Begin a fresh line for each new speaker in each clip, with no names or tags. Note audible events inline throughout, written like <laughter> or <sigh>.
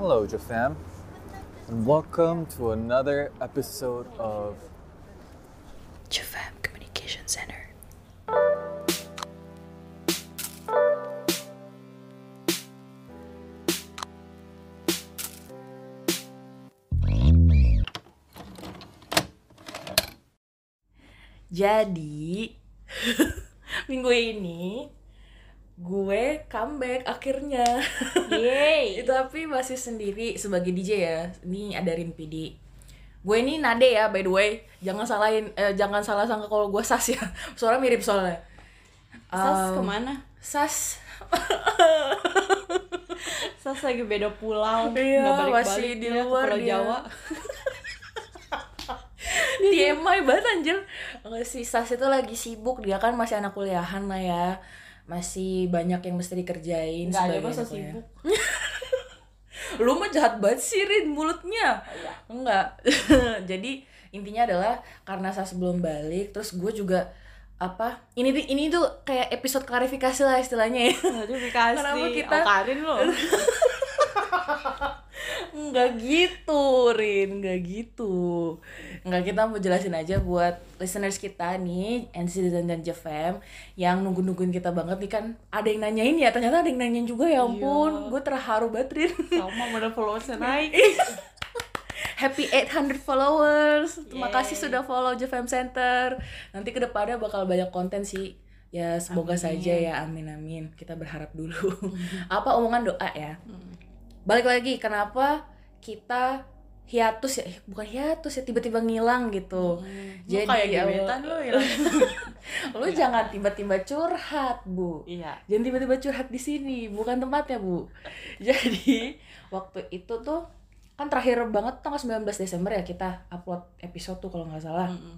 Hello, Jafam, and welcome to another episode of
Jafam Communication Center. Jadi <laughs> minggu ini gue comeback akhirnya.
Yeay. <laughs>
itu tapi masih sendiri sebagai DJ ya. Ini ada Rinpidi. Gue ini Nade ya by the way. Jangan salahin eh, jangan salah sangka kalau gue Sas ya. <laughs> Suara mirip soalnya.
Sas
Um,
ke mana?
Sas <laughs>
Sas lagi beda pulau,
Iya,
nggak balik-balik
masih di
ke
luar
Pulau
dia.
Jawa.
TMI banget anjir sih, Sas itu lagi sibuk Dia kan masih anak kuliahan lah ya Masih banyak yang mesti dikerjain
Nggak ada masa sibuk.
Lu mah jahat banget sih Rin mulutnya
Iya.
Enggak <laughs> Jadi intinya adalah Karena Sas belum balik Terus gue juga apa ini ini tuh kayak episode klarifikasi lah istilahnya ya
Notifikasi. <laughs>
Kenapa kita-
Oh, Karin lo. <laughs>
Enggak gitu, Rin, enggak gitu. Enggak kita mau jelasin aja buat listeners kita nih, NC dan dan JFM yang nunggu-nungguin kita banget nih kan. Ada yang nanyain ya, ternyata ada yang nanyain juga ya ampun.
Iya.
Gue terharu banget, Rin.
Sama modal followersnya <laughs> naik.
Happy 800 followers. Terima
Yeay.
kasih sudah follow JFM Center. Nanti ke depannya bakal banyak konten sih. Ya semoga
Amin.
saja ya, amin amin. Kita berharap dulu. <laughs> Apa omongan doa ya? Balik lagi kenapa kita hiatus ya Eh, bukan hiatus ya tiba-tiba ngilang gitu
Jadi
Jadi,
kayak
awal-
gebetan lo ya. <laughs>
lu jangan tiba-tiba curhat bu
Iya.
jangan tiba-tiba curhat di sini bukan tempatnya bu <laughs> jadi waktu itu tuh kan terakhir banget tanggal 19 Desember ya kita upload episode tuh kalau nggak salah
Mm-mm.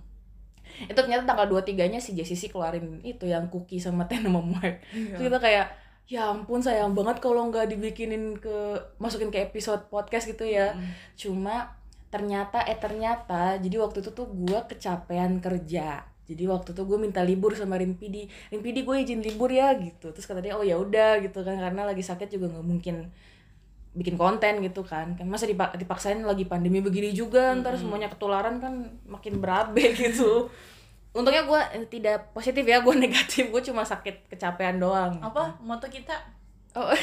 itu ternyata tanggal 23 nya si JCC keluarin itu yang cookie sama Ten sama Mark
Iya.
Terus kita kayak ya ampun sayang banget kalau nggak dibikinin ke masukin ke episode podcast gitu ya.
Mm.
cuma ternyata eh ternyata jadi waktu itu tuh gue kecapean kerja. Jadi waktu itu gue minta libur sama Rimpidi Rimpidi gue izin libur ya gitu. Terus kata dia oh ya udah gitu kan karena lagi sakit juga nggak mungkin bikin konten gitu kan. Kan masa dipak dipaksain lagi pandemi begini juga ntar semuanya ketularan kan makin berabe <laughs> gitu untungnya gue eh, tidak positif ya gue <laughs> negatif gue cuma sakit kecapean doang
Apa moto kita?
oh, <laughs>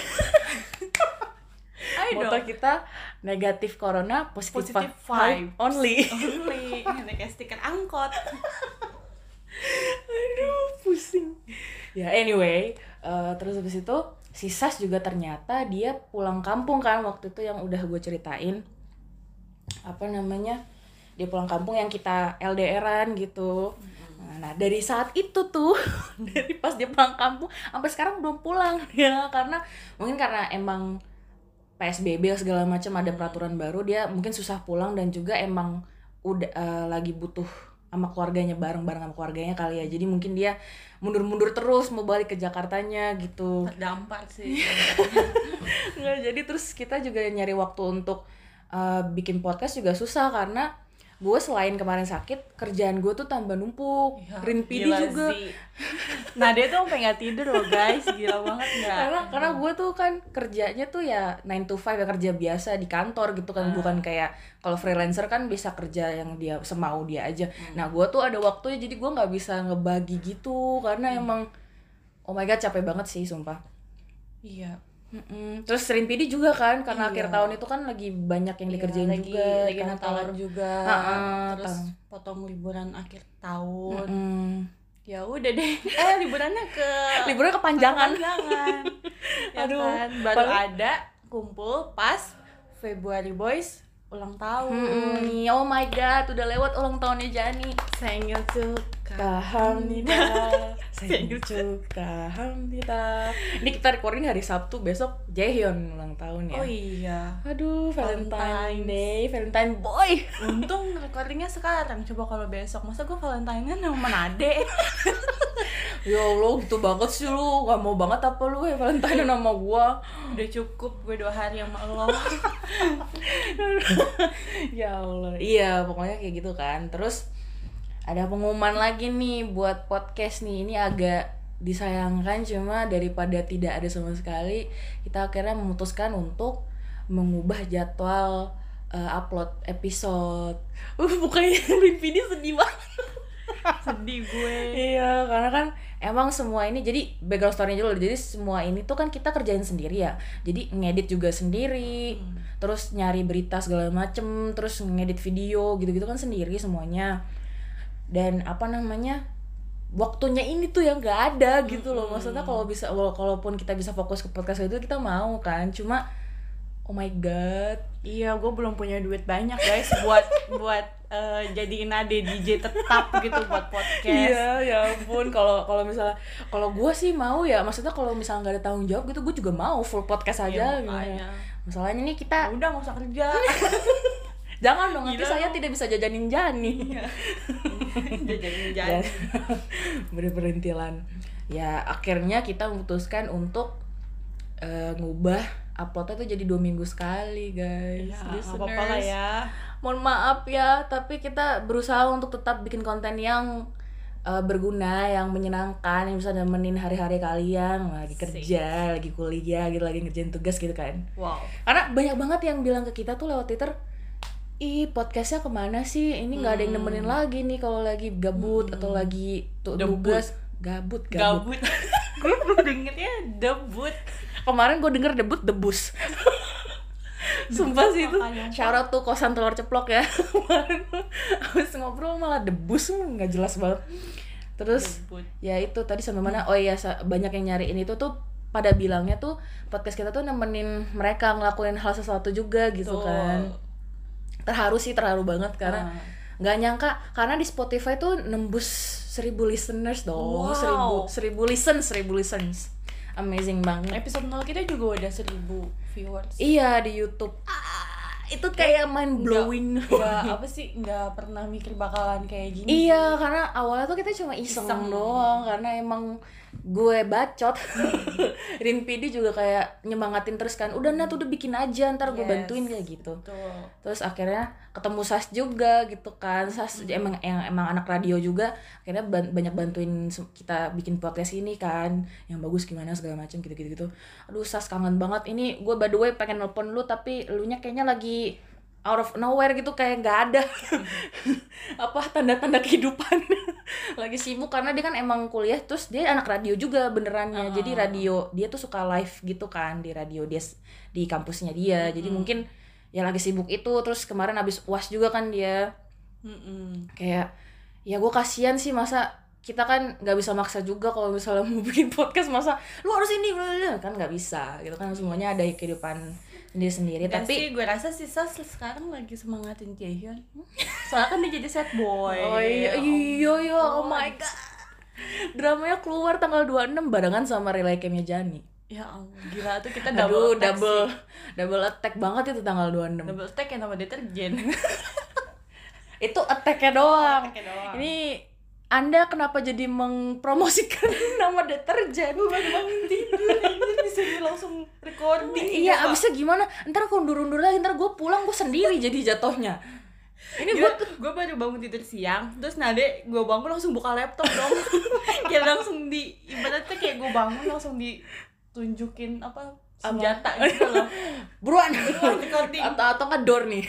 moto kita negatif corona positif,
Positive
vibe
vibe.
only <laughs>
Only. Ini kayak stiker angkot.
Aduh, pusing. Ya, anyway, eh, terus habis itu si Sas juga ternyata dia pulang kampung kan waktu itu yang udah gue ceritain. Apa namanya? Dia pulang kampung yang kita LDRan gitu. Nah, dari saat itu tuh, <laughs> dari pas dia pulang kampung sampai sekarang belum pulang <laughs> ya. Karena mungkin karena emang PSBB segala macam ada peraturan baru dia mungkin susah pulang dan juga emang udah eh, lagi butuh sama keluarganya bareng-bareng sama keluarganya kali ya. Jadi mungkin dia mundur-mundur terus mau balik ke Jakartanya gitu.
Terdampar sih. <laughs>
nggak jadi terus kita juga nyari waktu untuk eh, bikin podcast juga susah karena gue selain kemarin sakit kerjaan gue tuh tambah numpuk.
Ya,
juga.
sih. Nah dia tuh sampai nggak tidur loh guys, gila banget nggak?
karena karena gue tuh kan kerjanya tuh ya 9 to 5 ya kerja biasa di kantor gitu kan.
Ah.
bukan kayak kalau freelancer kan bisa kerja yang dia semau dia aja. Nah gue tuh ada waktunya jadi gue nggak bisa ngebagi gitu. Karena emang oh my god capek banget sih sumpah.
Iya.
Mm-mm. terus Rin PD juga kan karena
Iya.
akhir tahun itu kan lagi banyak yang dikerjain
Iya, lagi,
juga
lagi
kantor.
Natalan juga.
Ha-ha,
terus
tang-
potong liburan akhir tahun.
Mm-mm.
Ya udah deh. <laughs> Eh liburannya ke
liburnya kepanjangan
Jangan. <laughs> ya
Aduh,
kan? Baru
paling-
ada kumpul pas February Boys ulang tahun.
Mm-mm. oh my god udah lewat ulang tahunnya Jani
Senggil tuh
Kahamnida Senjuka Hamnida Ini kita recording hari Sabtu Besok Jaehyun ulang tahun ya.
Oh iya.
Aduh Valentine
Valentine's.
Day Valentine boy. <laughs>
Untung recordingnya sekarang. Coba kalau besok, masa gue Valentine-an sama Manade? <laughs>
Ya Allah gitu banget sih lu. Gak mau banget apa lu ya Valentine sama gua.
Udah cukup gue dua hari sama lo. <laughs>
Ya Allah. Iya pokoknya kayak gitu kan. Terus ada pengumuman lagi nih buat podcast nih Ini agak disayangkan cuma daripada tidak ada sama sekali Kita akhirnya memutuskan untuk mengubah jadwal eh, upload episode. <laughs> Uh, bukannya Rinvidi sedih banget. <laughs>
sedih gue
Iya, karena kan emang semua ini jadi background story-nya dulu. Jadi semua ini tuh kan kita kerjain sendiri ya. Jadi ngedit juga sendiri, terus nyari berita segala macem, terus ngedit video gitu-gitu kan sendiri semuanya. Dan apa namanya? Waktunya ini tuh yang gak ada gitu loh. Maksudnya kalau bisa kalaupun kita bisa fokus ke podcast itu kita mau kan. Cuma oh my god.
iya gue belum punya duit banyak guys buat <laughs> buat eh, jadiin ade DJ tetap gitu buat podcast
Iya, ya ampun. Kalau kalau misalnya kalau gue sih mau ya, maksudnya kalau misalnya nggak ada tanggung jawab gitu, gue juga mau full podcast aja.
Iya,
gitu. Masalahnya nih
Ya
kita
udah nggak usah kerja <laughs>
jangan dong nanti saya tidak bisa jajanin Jani. <laughs>
jajanin
Dan
jadi
berperintilan. Ya akhirnya kita memutuskan untuk eh, ngubah uploadnya tuh jadi dua minggu sekali guys.
ya
Listeners.
apa apa lah ya.
Mohon maaf ya tapi kita berusaha untuk tetap bikin konten yang uh, berguna yang menyenangkan yang bisa nemenin hari-hari kalian. Lagi kerja lagi kuliah gitu lagi ngerjain tugas gitu kan.
Wow.
Karena banyak banget yang bilang ke kita tuh lewat twitter ih podcastnya ke mana sih? Ini nggak ada yang nemenin lagi nih kalau lagi gabut atau lagi tuh tugas gabut gabut,
gabut. <laughs> Gue baru dengernya debut.
Kemarin gue denger debut debus. <laughs> Sumpah sih itu. Syarat tuh kosan telur ceplok ya. <laughs> Kemarin Habis ngobrol malah debus nggak jelas banget. Terus
Debut.
ya itu tadi sampai mana? Oh iya banyak yang nyariin itu tuh pada bilangnya tuh podcast kita tuh nemenin mereka ngelakuin hal sesuatu juga gitu
Betul.
kan terharu sih terharu banget karena
Ah.
nggak nyangka karena di Spotify tuh nembus seribu listeners dong
Wow.
seribu seribu listen seribu listens amazing banget
episode 0 kita juga udah 1000 viewers
Iya di YouTube. itu kayak mind blowing.
nggak <laughs> apa sih nggak pernah mikir bakalan kayak gini
iya, karena awalnya tuh kita cuma iseng,
Iseng.
doang karena emang gue bacot. <laughs> Rin PD juga kayak nyemangatin terus kan. Udah Nat udah bikin aja ntar gue
Yes.
bantuin kayak gitu.
Betul.
Terus akhirnya ketemu Sas juga gitu kan. Sas emang yang emang anak radio juga. Akhirnya ban- banyak bantuin kita bikin podcast ini kan. Yang bagus gimana segala macam gitu-gitu gitu. Aduh Sas kangen banget. Ini gue by the way pengen nelpon lu tapi lu nya kayaknya lagi out of nowhere gitu kayak nggak ada. <laughs> Apa tanda-tanda kehidupan. <laughs> Lagi sibuk karena dia kan emang kuliah terus dia anak radio juga benerannya. Jadi radio dia tuh suka live gitu kan di radio dia di kampusnya dia. Jadi mungkin ya lagi sibuk itu terus kemarin habis uas juga kan dia.
Mm-mm.
kayak ya gue kasihan sih masa kita kan nggak bisa maksa juga kalau misalnya mau <laughs> bikin podcast masa lu harus ini bla, bla, bla." kan nggak bisa gitu kan. Semuanya ada kehidupan sendiri sendiri
Dan
tapi
sih gue rasa sih Sas sekarang lagi semangatin Jaehyun Soalnya kan dia jadi sad boy
Oh iya, iya, iya, oh my god. Dramanya keluar tanggal 26 barengan sama relay campnya Jani.
Ya ampun, gila tuh kita
Aduh,
double attack
double,
sih.
double attack banget itu tanggal 26.
Double attack yang nama deterjen <laughs>
Itu attack-nya doang.
Attack-nya doang.
Ini anda kenapa jadi mempromosikan <laughs> nama deterjen?
Baru bangun tidur, anjir bisa langsung recording
Iya, abisnya gimana? Ntar aku undur-undur lagi, ntar gue pulang gue sendiri jadi jatuhnya. Ini gue
gue gue baru bangun tidur siang terus nade gue bangun langsung buka laptop dong <laughs> kayak langsung di ibaratnya kayak gue bangun langsung ditunjukin apa senjata gitu loh <laughs>
buruan
recording
atau atau nggak door nih.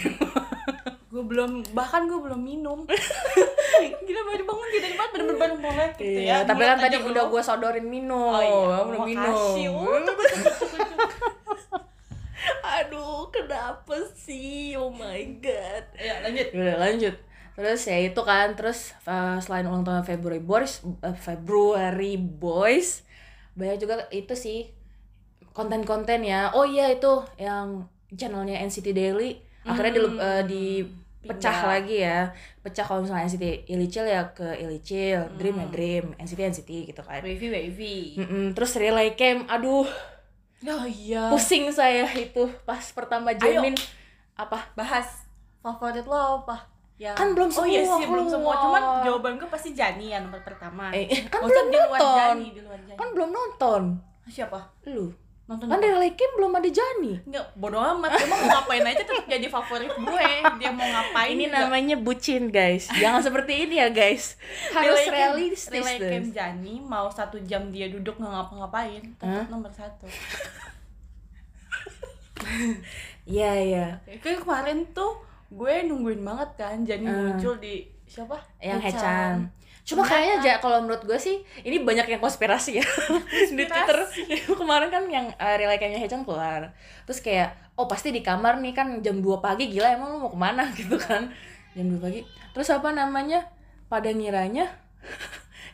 Gue belum bahkan gue belum minum <laughs> gila baru bangun tidur banget bener-bener mulai gitu
Iya,
ya
tapi kan tadi udah
belum.
gue sodorin minum.
oh iya makasih
minum. <laughs> Aduh, kenapa sih? Oh my god.
ya lanjut
Udah lanjut. Terus ya itu kan, terus uh, selain ulang tahun February Boys, uh, February Boys, banyak juga itu sih konten-konten ya. Oh iya itu yang channelnya NCT Daily akhirnya di, uh, dipecah
Pindah.
lagi ya. Pecah kalau misalnya NCT Illicil ya ke Illicil, Dream ya Dream, NCT NCT gitu kan.
wavy wavy
Mm-mm, terus relay cam, aduh.
Oh iya.
Pusing saya itu pas pertama Jamin apa?
Bahas favorit lo apa? Ya.
Kan belum
oh iya
semua
sih belum semua. cuman jawaban gue pasti Jani ya nomor pertama.
Eh, eh, kan belum
di luar
nonton.
Jani di luar Jani.
Kan belum nonton.
Siapa?
Lu
nonton
kan relay cam belum ada Jani
Enggak, bodo amat. Dia mau ngapain aja tetap jadi favorit gue. Dia mau ngapain
ini
juga.
namanya bucin guys jangan seperti ini ya guys harus realistis
Relay
guys.
Jani mau satu jam dia duduk nggak ngapa-ngapain tetap
Hah?
nomor satu <laughs>
iya iya
Kayak kemarin tuh gue nungguin banget kan jadi
Hmm.
muncul di siapa?
yang
Hechan.
Cuma kayaknya ja, kalau menurut gue sih ini banyak yang konspirasi ya. <laughs> Di Twitter. <laughs> Kemarin kan yang uh, relay-nya Hechan keluar. Terus kayak oh pasti di kamar nih kan jam 2 pagi gila emang lu mau ke mana? <laughs> Gitu kan. Jam 2 pagi. Terus apa namanya? Pada ngiranya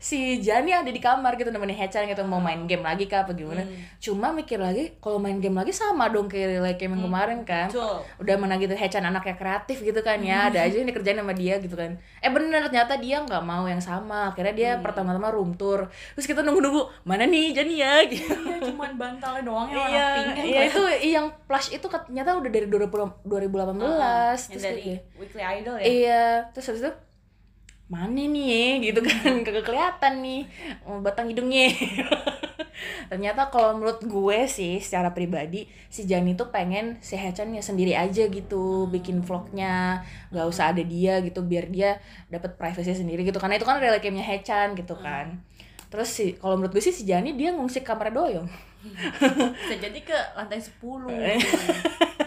si Jani ada di kamar gitu nemenin Hechan gitu mau main game lagi kah apa gimana. Cuma mikir lagi kalau main game lagi sama dong kayak relay game yang kemarin kan.
Betul.
udah mana gitu Hechan anaknya kreatif gitu kan ya ada aja yang dikerjain sama dia gitu kan. Eh bener ternyata dia nggak mau yang sama. Akhirnya dia pertama-tama room tour. Terus kita nunggu-nunggu mana nih Jani ya? <laughs> Gitu.
Iya, cuman bantalnya doang yang
iya
pink
iya itu yang plush itu ternyata udah dari 20, 2018
yang
terus
dari
kayak,
Weekly Idol ya.
iya terus habis itu mana nih gitu kan. Kagak kelihatan nih batang hidungnya <laughs> ternyata kalau menurut gue sih secara pribadi si Jani tuh pengen si Hechan ya sendiri aja gitu bikin vlognya nggak usah ada dia gitu biar dia dapat privacy sendiri gitu. Karena itu kan real cam-nya Hechan gitu kan. Terus sih kalau menurut gue sih si Jani dia ngungsi kamar doyong. <laughs>
Bisa jadi ke lantai 10 gitu. <laughs>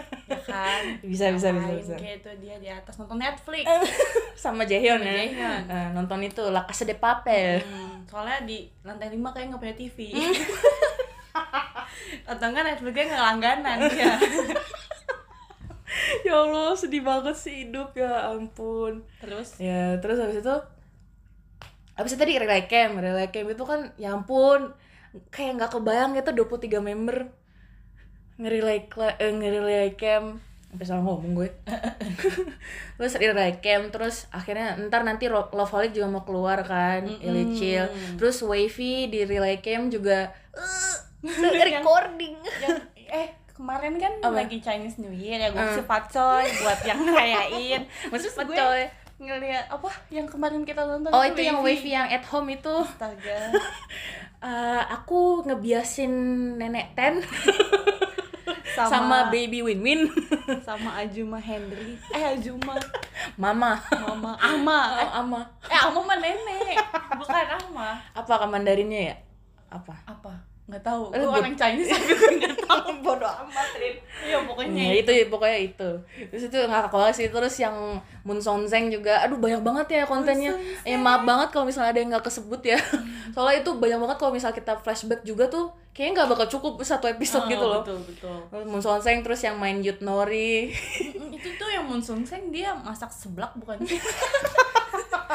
kan? <laughs>
Bisa, bisa, bisa, bisa.
Kayak itu dia di atas nonton Netflix. <laughs>
sama Jaehyun ya
Jaehyun.
Nah, nonton itu La Casa de Papel
Hmm, soalnya di lantai 5 kayak nggak punya TV. <laughs> Atau enggak Netflixnya nggak langganan ya.
ya Allah sedih banget sih hidup ya ampun
Terus
ya terus habis itu habis itu tadi relay cam relay cam itu kan ya ampun kayak nggak kebayang gitu 23 member ngerilay kla- eh, ngerilay cam. Sampai salah ngomong gue. <laughs> Terus relay cam terus akhirnya ntar nanti Ro- Loveholic juga mau keluar kan Illicil terus Wavy di relay cam juga <laughs> eh, recording.
yang eh kemarin kan
Apa?
lagi Chinese New Year ya gue
Hmm.
kasih pacoy buat yang ngerayain. Terus gue ngeliat apa yang kemarin kita nonton
oh
tuh
itu yang Wavy yang at home itu.
Astaga. <laughs>
Eh, aku ngebiasin nenek Ten
Sama
sama, baby Win Win <laughs>
sama Ajuma Henry. Eh Ajuma
mama
Mama Ama. Eh, <laughs>
oh, ama
eh Ama mah nenek, bukan Ama.
apa ke Mandarinnya ya apa
Apa? Nggak tahu.
Eh,
Gue orang Chinese <laughs> tapi gue nggak tahu. <laughs>
bodoh amat Rin.
Iya pokoknya
ya itu. pokoknya itu. Terus itu ngakak banget sih. Terus yang Moon Song Zeng juga aduh banyak banget ya kontennya. Ya maaf banget kalau misalnya ada yang nggak kesebut ya. <laughs> Soalnya itu banyak banget kalau misal kita flashback juga tuh kayaknya nggak bakal cukup satu episode
Ah,
gitu loh.
Betul betul.
Terus Moon Song Zeng terus yang main Yut Nori.
Itu tuh yang Moon Sung Seng dia masak seblak bukan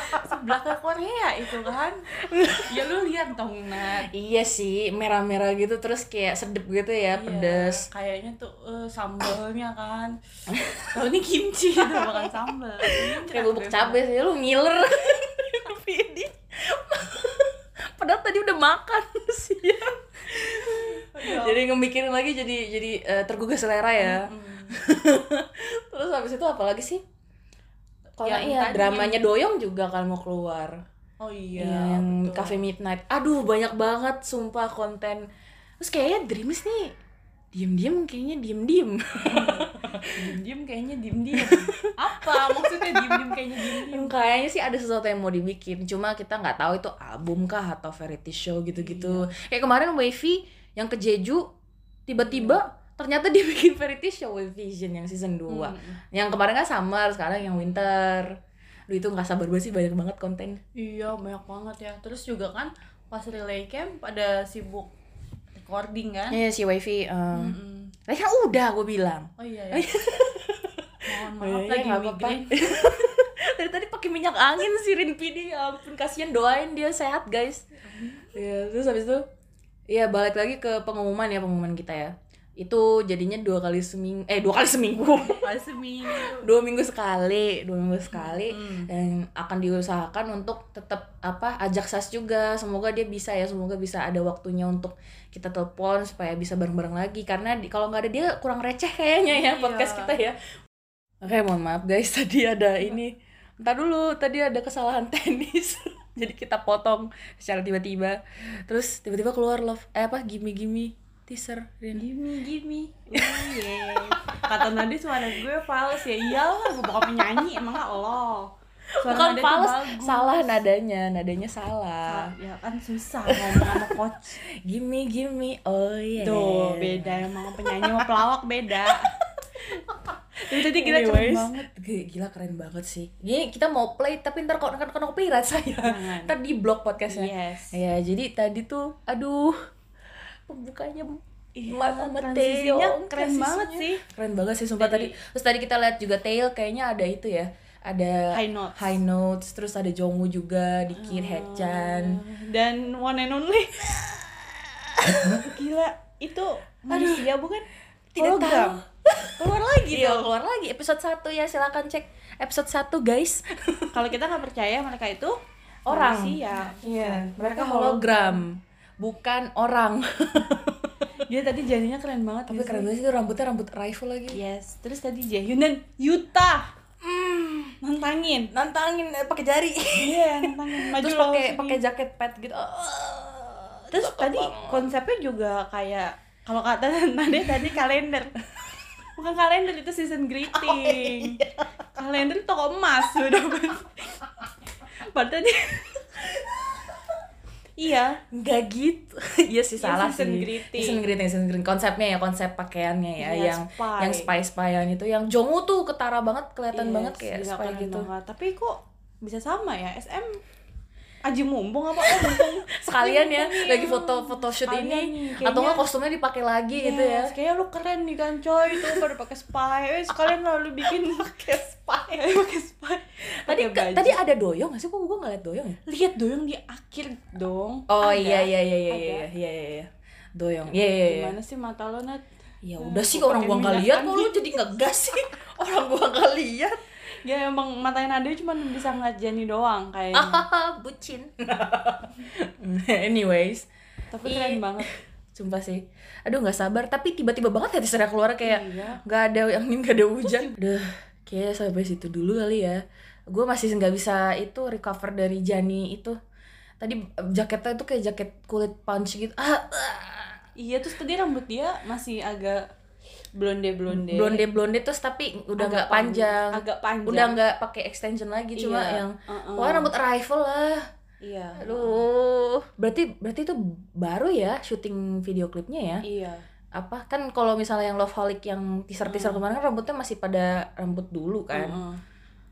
sih? seblaknya Korea itu kan. Ya lu lihat dong Nat.
Iya sih merah-merah gitu terus kayak sedep gitu ya pedes.
Iya, kayaknya tuh eh, sambalnya kan. Kalau ini kimchi <laughs> itu bukan sambal
kayak bubuk cabai sih lu ngiler. <laughs> Padahal tadi udah makan <laughs> sih jadi ngemikirin lagi jadi jadi eh, tergugah selera ya. Terus habis itu apa lagi sih kalau iya dramanya doyong juga kan mau keluar.
Oh iya
Iya, yang
betul.
Cafe Midnight. Aduh banyak banget sumpah konten. Terus kayaknya Dreams nih diem-diem kayaknya diem-diem. <laughs>
Diem-diem kayaknya diem-diem. Apa? Maksudnya diem-diem kayaknya diem-diem? <laughs>
Kayaknya sih ada sesuatu yang mau dibikin. Cuma kita nggak tahu itu album kah atau variety show gitu-gitu. Kayak kemarin Wavy yang ke Jeju tiba-tiba ternyata <laughs> dia bikin variety show with Vision yang season 2
Hmm.
yang kemarin kan summer sekarang yang winter. Duh itu nggak sabar banget sih banyak banget konten.
Iya banyak banget ya. Terus juga kan pas relay camp pada sibuk recording kan?
Iya si Wavy um, kan udah gue bilang.
Oh iya ya mohon
Oh,
maaf
iya,
lagi
nggak apa-apa.
migrain. <laughs>
Dari tadi pakai minyak angin sih Rin Pidi ya ampun kasihan doain dia sehat guys. Ya terus habis itu ya balik lagi ke pengumuman ya pengumuman kita ya itu jadinya dua kali seminggu eh dua kali seminggu.
Pas seminggu. <laughs>
Dua minggu sekali dua minggu sekali.
Hmm.
dan akan diusahakan untuk tetap apa ajak sas juga. Semoga dia bisa ya semoga bisa ada waktunya untuk kita telepon supaya bisa bareng-bareng lagi. Karena di- kalau nggak ada dia kurang receh kayaknya ya
Iya.
podcast kita ya. Oke mohon maaf guys tadi ada ini. Entar dulu tadi ada kesalahan teknis. <laughs> Jadi kita potong secara tiba-tiba. Terus tiba-tiba keluar love eh apa gimme teaser Rin.
Gimme, gimme Oh yeah. Kata Nadi suara gue fals ya. Iyalah, gue bakal penyanyi Emang gak lo. Suara
bukan
Nada
fals salah nadanya. Nadanya salah.
Ah, Ya kan susah ngomong sama coach. <laughs>
Gimme gimme oh yeah.
Tuh, beda emang penyanyi sama pelawak beda. <laughs> Tapi tadi gila keren banget.
Gila keren banget sih. Ini kita mau play tapi ntar kok kena copyright saya. <laughs> Ntar di blog podcastnya.
Yes.
Ya jadi tadi tuh, aduh, pembukanya
Iya,
Mat sama
transisinya keren
transisinya.
banget sih.
Keren banget sih sumpah tadi. Terus tadi kita lihat juga Tail kayaknya ada itu ya. Ada
High notes.
high notes, terus ada Jongwoo juga, dikit Haechan.
Dan one and only. gila, itu manusia bukan?
Tidak
Hologram. Keluar lagi
Iya,
dong.
keluar lagi episode 1 ya. Silakan cek episode 1 guys.
Kalau kita nggak percaya mereka itu
Orang.
manusia.
Iya, mereka hologram, bukan orang. <laughs>
Dia tadi jadinya keren banget.
Tapi
nggak
keren banget sih itu rambutnya rambut rifle lagi.
Yes. Terus tadi Jaehyun dan Yuta. Nantangin.
Nantangin eh, pakai jari.
Iya, nantangin. <laughs> Maju
Terus pakai pakai jaket pet gitu.
Terus tadi konsepnya juga kayak kalau kata <laughs> Nade tadi kalender. Bukan kalender itu season greeting. Kalender itu toko emas udah. Padahal tadi Iya,
Enggak gitu. <laughs> Iya sih
Yang
salah
season
sih.
greeting.
Season greeting, season greeting. Konsepnya ya, konsep pakaiannya ya,
Iya,
yang
spy.
yang spy spyan itu, yang Jongwoo tuh ketara banget, kelihatan
Yes,
banget kayak spy gitu.
banget. Tapi kok bisa sama ya? SM Aji mumpung apa? Oh, mumpung <laughs>
Sekalian ya,
Mumpung
lagi
iya.
foto foto shoot
nih,
ini,
kayaknya-
atau nggak kostumnya dipakai lagi gitu ya.
Yes, Kayaknya lu keren nih kan coy itu pada pakai spy. Eh, sekalian lalu bikin <laughs> pakai spy. pakai spy.
Tadi
baju.
tadi ada doyong nggak sih? Kok gue nggak liat doyong ya?
lihat doyong di akhir dong.
Oh
Ada.
iya iya iya iya iya iya iya iya. Doyong. Iya iya iya.
Gimana sih mata lo Nat?
Ya
Nah,
udah sih
gua
orang gua nggak lihat kok lu jadi ngegas sih. <laughs> Orang gua nggak lihat.
Ya emang matanya Nade cuma bisa ngeliat Jenny doang kayaknya. <laughs>
Bucin. <laughs> Anyways,
Tapi keren banget.
sumpah sih. Aduh nggak sabar, tapi tiba-tiba banget ya teserah keluar kayak
Iya.
nggak ada angin, nggak ada hujan. Udah, kayak sampai situ dulu kali ya. Gue masih nggak bisa itu recover dari Jani itu. Tadi jaketnya itu kayak jaket kulit punch gitu. Ah, ah.
Iya terus tadi rambut dia masih agak blonde blonde.
blonde blonde terus tapi udah nggak
pan-
panjang.
agak panjang.
Udah nggak pakai extension lagi, cuma
Iya,
yang
uh-uh.
wah rambut rifle lah.
Iya.
Aduh, berarti berarti itu baru ya syuting video klipnya ya?
Iya.
Apa kan kalau misalnya yang Loveholic yang teaser-teaser kemarin kan rambutnya masih pada rambut dulu kan?
Heeh.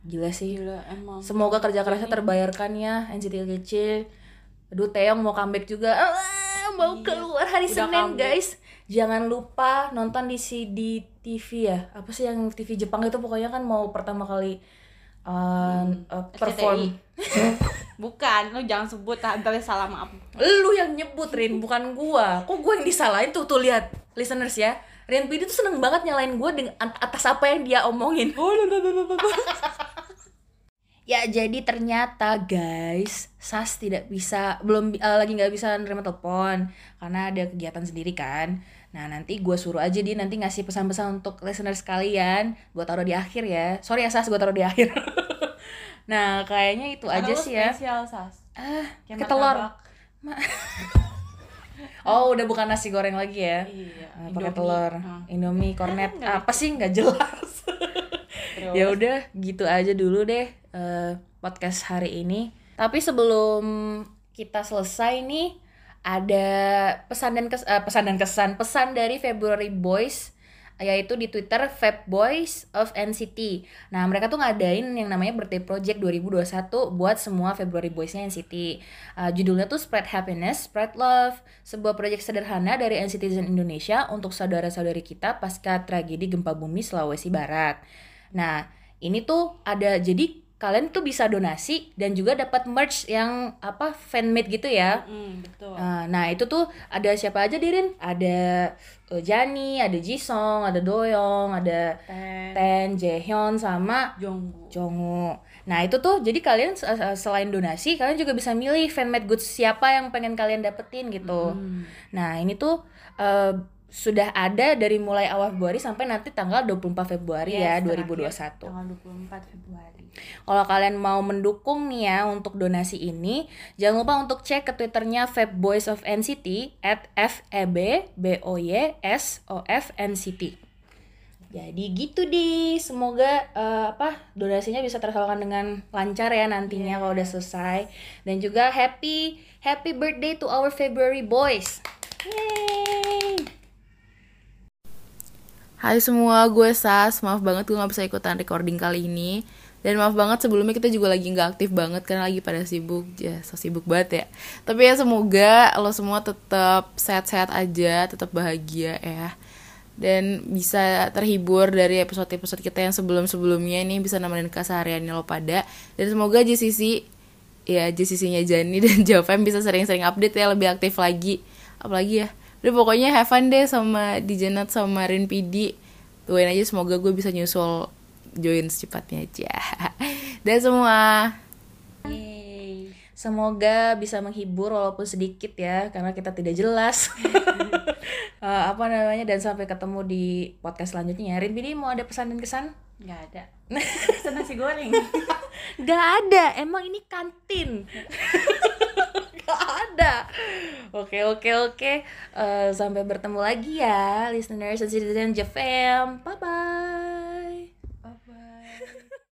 Gila sih.
Gila emang.
Semoga kerja kerasnya terbayarkan ya NCT kecil. Aduh, Taeyong mau comeback juga. Ah, mau
Iya,
keluar hari
udah
Senin,
comeback.
guys. Jangan lupa nonton di CD TV ya. Apa sih yang TV Jepang itu pokoknya kan mau pertama kali uh, uh, perform. <laughs>
Bukan, lu jangan sebut antara salah maaf.
Lu yang nyebut Rin, bukan gua. Kok gua yang disalahin tuh tuh lihat listeners ya. Rian Pidi tuh seneng banget nyalain gua dengan atas apa yang dia omongin.
Oh, <laughs>
Ya jadi ternyata guys, Sas tidak bisa belum eh, lagi nggak bisa nerima telepon karena ada kegiatan sendiri kan. Nah nanti gue suruh aja dia nanti ngasih pesan-pesan untuk listener sekalian. Gue taruh di akhir ya. Sorry ya Sas, gue taruh di akhir. <laughs> nah kayaknya itu aja sih ya.
Spesial, Sas.
Ah,
Kayak. <laughs>
Oh udah bukan nasi goreng lagi ya.
Iya.
Ah, pakai telur,
Ah.
Indomie, kornet,
Nggak
apa sih nggak jelas. <laughs> Ya udah gitu aja dulu deh eh, podcast hari ini tapi sebelum kita selesai nih ada pesan dan kes- eh, pesan dan kesan pesan dari February Boys yaitu di Twitter Feb Boys of NCT. Nah, mereka tuh ngadain yang namanya Birthday Project 2021 buat semua February Boys-nya NCT. Uh, judulnya tuh Spread Happiness, Spread Love, sebuah proyek sederhana dari NCTzen Indonesia untuk saudara-saudari kita pasca tragedi gempa bumi Sulawesi Barat. Nah, ini tuh ada jadi kalian tuh bisa donasi dan juga dapat merch yang apa fanmade gitu ya.
Mm, betul.
Uh, Nah itu tuh ada siapa aja Dirin? Ada uh, Jani, ada Jisung, ada Doyong, ada
Ten.
Ten, Jaehyun sama
Jonggu.
Jongwoo. Nah itu tuh jadi kalian se- se- selain donasi kalian juga bisa milih fanmade goods siapa yang pengen kalian dapetin gitu.
Hmm.
Nah ini tuh uh, sudah ada dari mulai awal Februari sampai nanti tanggal 24 Februari ya
Yes,
2021.
terakhir Tanggal 24 Februari.
Kalau kalian mau mendukung nih ya untuk donasi ini, jangan lupa untuk cek ke twitternya Fab Boys of NCT at FEB BOY SOF NCT. Jadi gitu deh, semoga eh, apa donasinya bisa tersalurkan dengan lancar ya nantinya kalau udah selesai. Dan juga happy happy birthday to our February boys. Yay!
Hai semua, gue Sas. Maaf banget gue gak bisa ikutan recording kali ini. Dan maaf banget sebelumnya kita juga lagi gak aktif banget karena lagi pada sibuk. Ya, so sibuk banget ya. Tapi ya semoga lo semua tetap sehat-sehat aja, tetap bahagia ya. Dan bisa terhibur dari episode-episode kita yang sebelum-sebelumnya ini bisa nemenin kesehariannya lo pada. Dan semoga JCC, ya JCC-nya Jani <laughs> dan Jovem bisa sering-sering update ya, lebih aktif lagi. Apalagi ya, udah pokoknya have fun deh sama di Janat sama Rin PD doain aja semoga gue bisa nyusul join secepatnya aja <laughs> dan semua
Semoga bisa menghibur walaupun sedikit ya karena kita tidak jelas uh, <laughs> apa namanya dan sampai ketemu di podcast selanjutnya. Rin Bini mau ada pesan dan kesan?
nggak ada <laughs>
Pesan nasi goreng. Gak ada, emang ini kantin. Gak ada. Oke oke oke. Eh, sampai bertemu lagi ya, listeners dan citizen Jefem. Bye bye.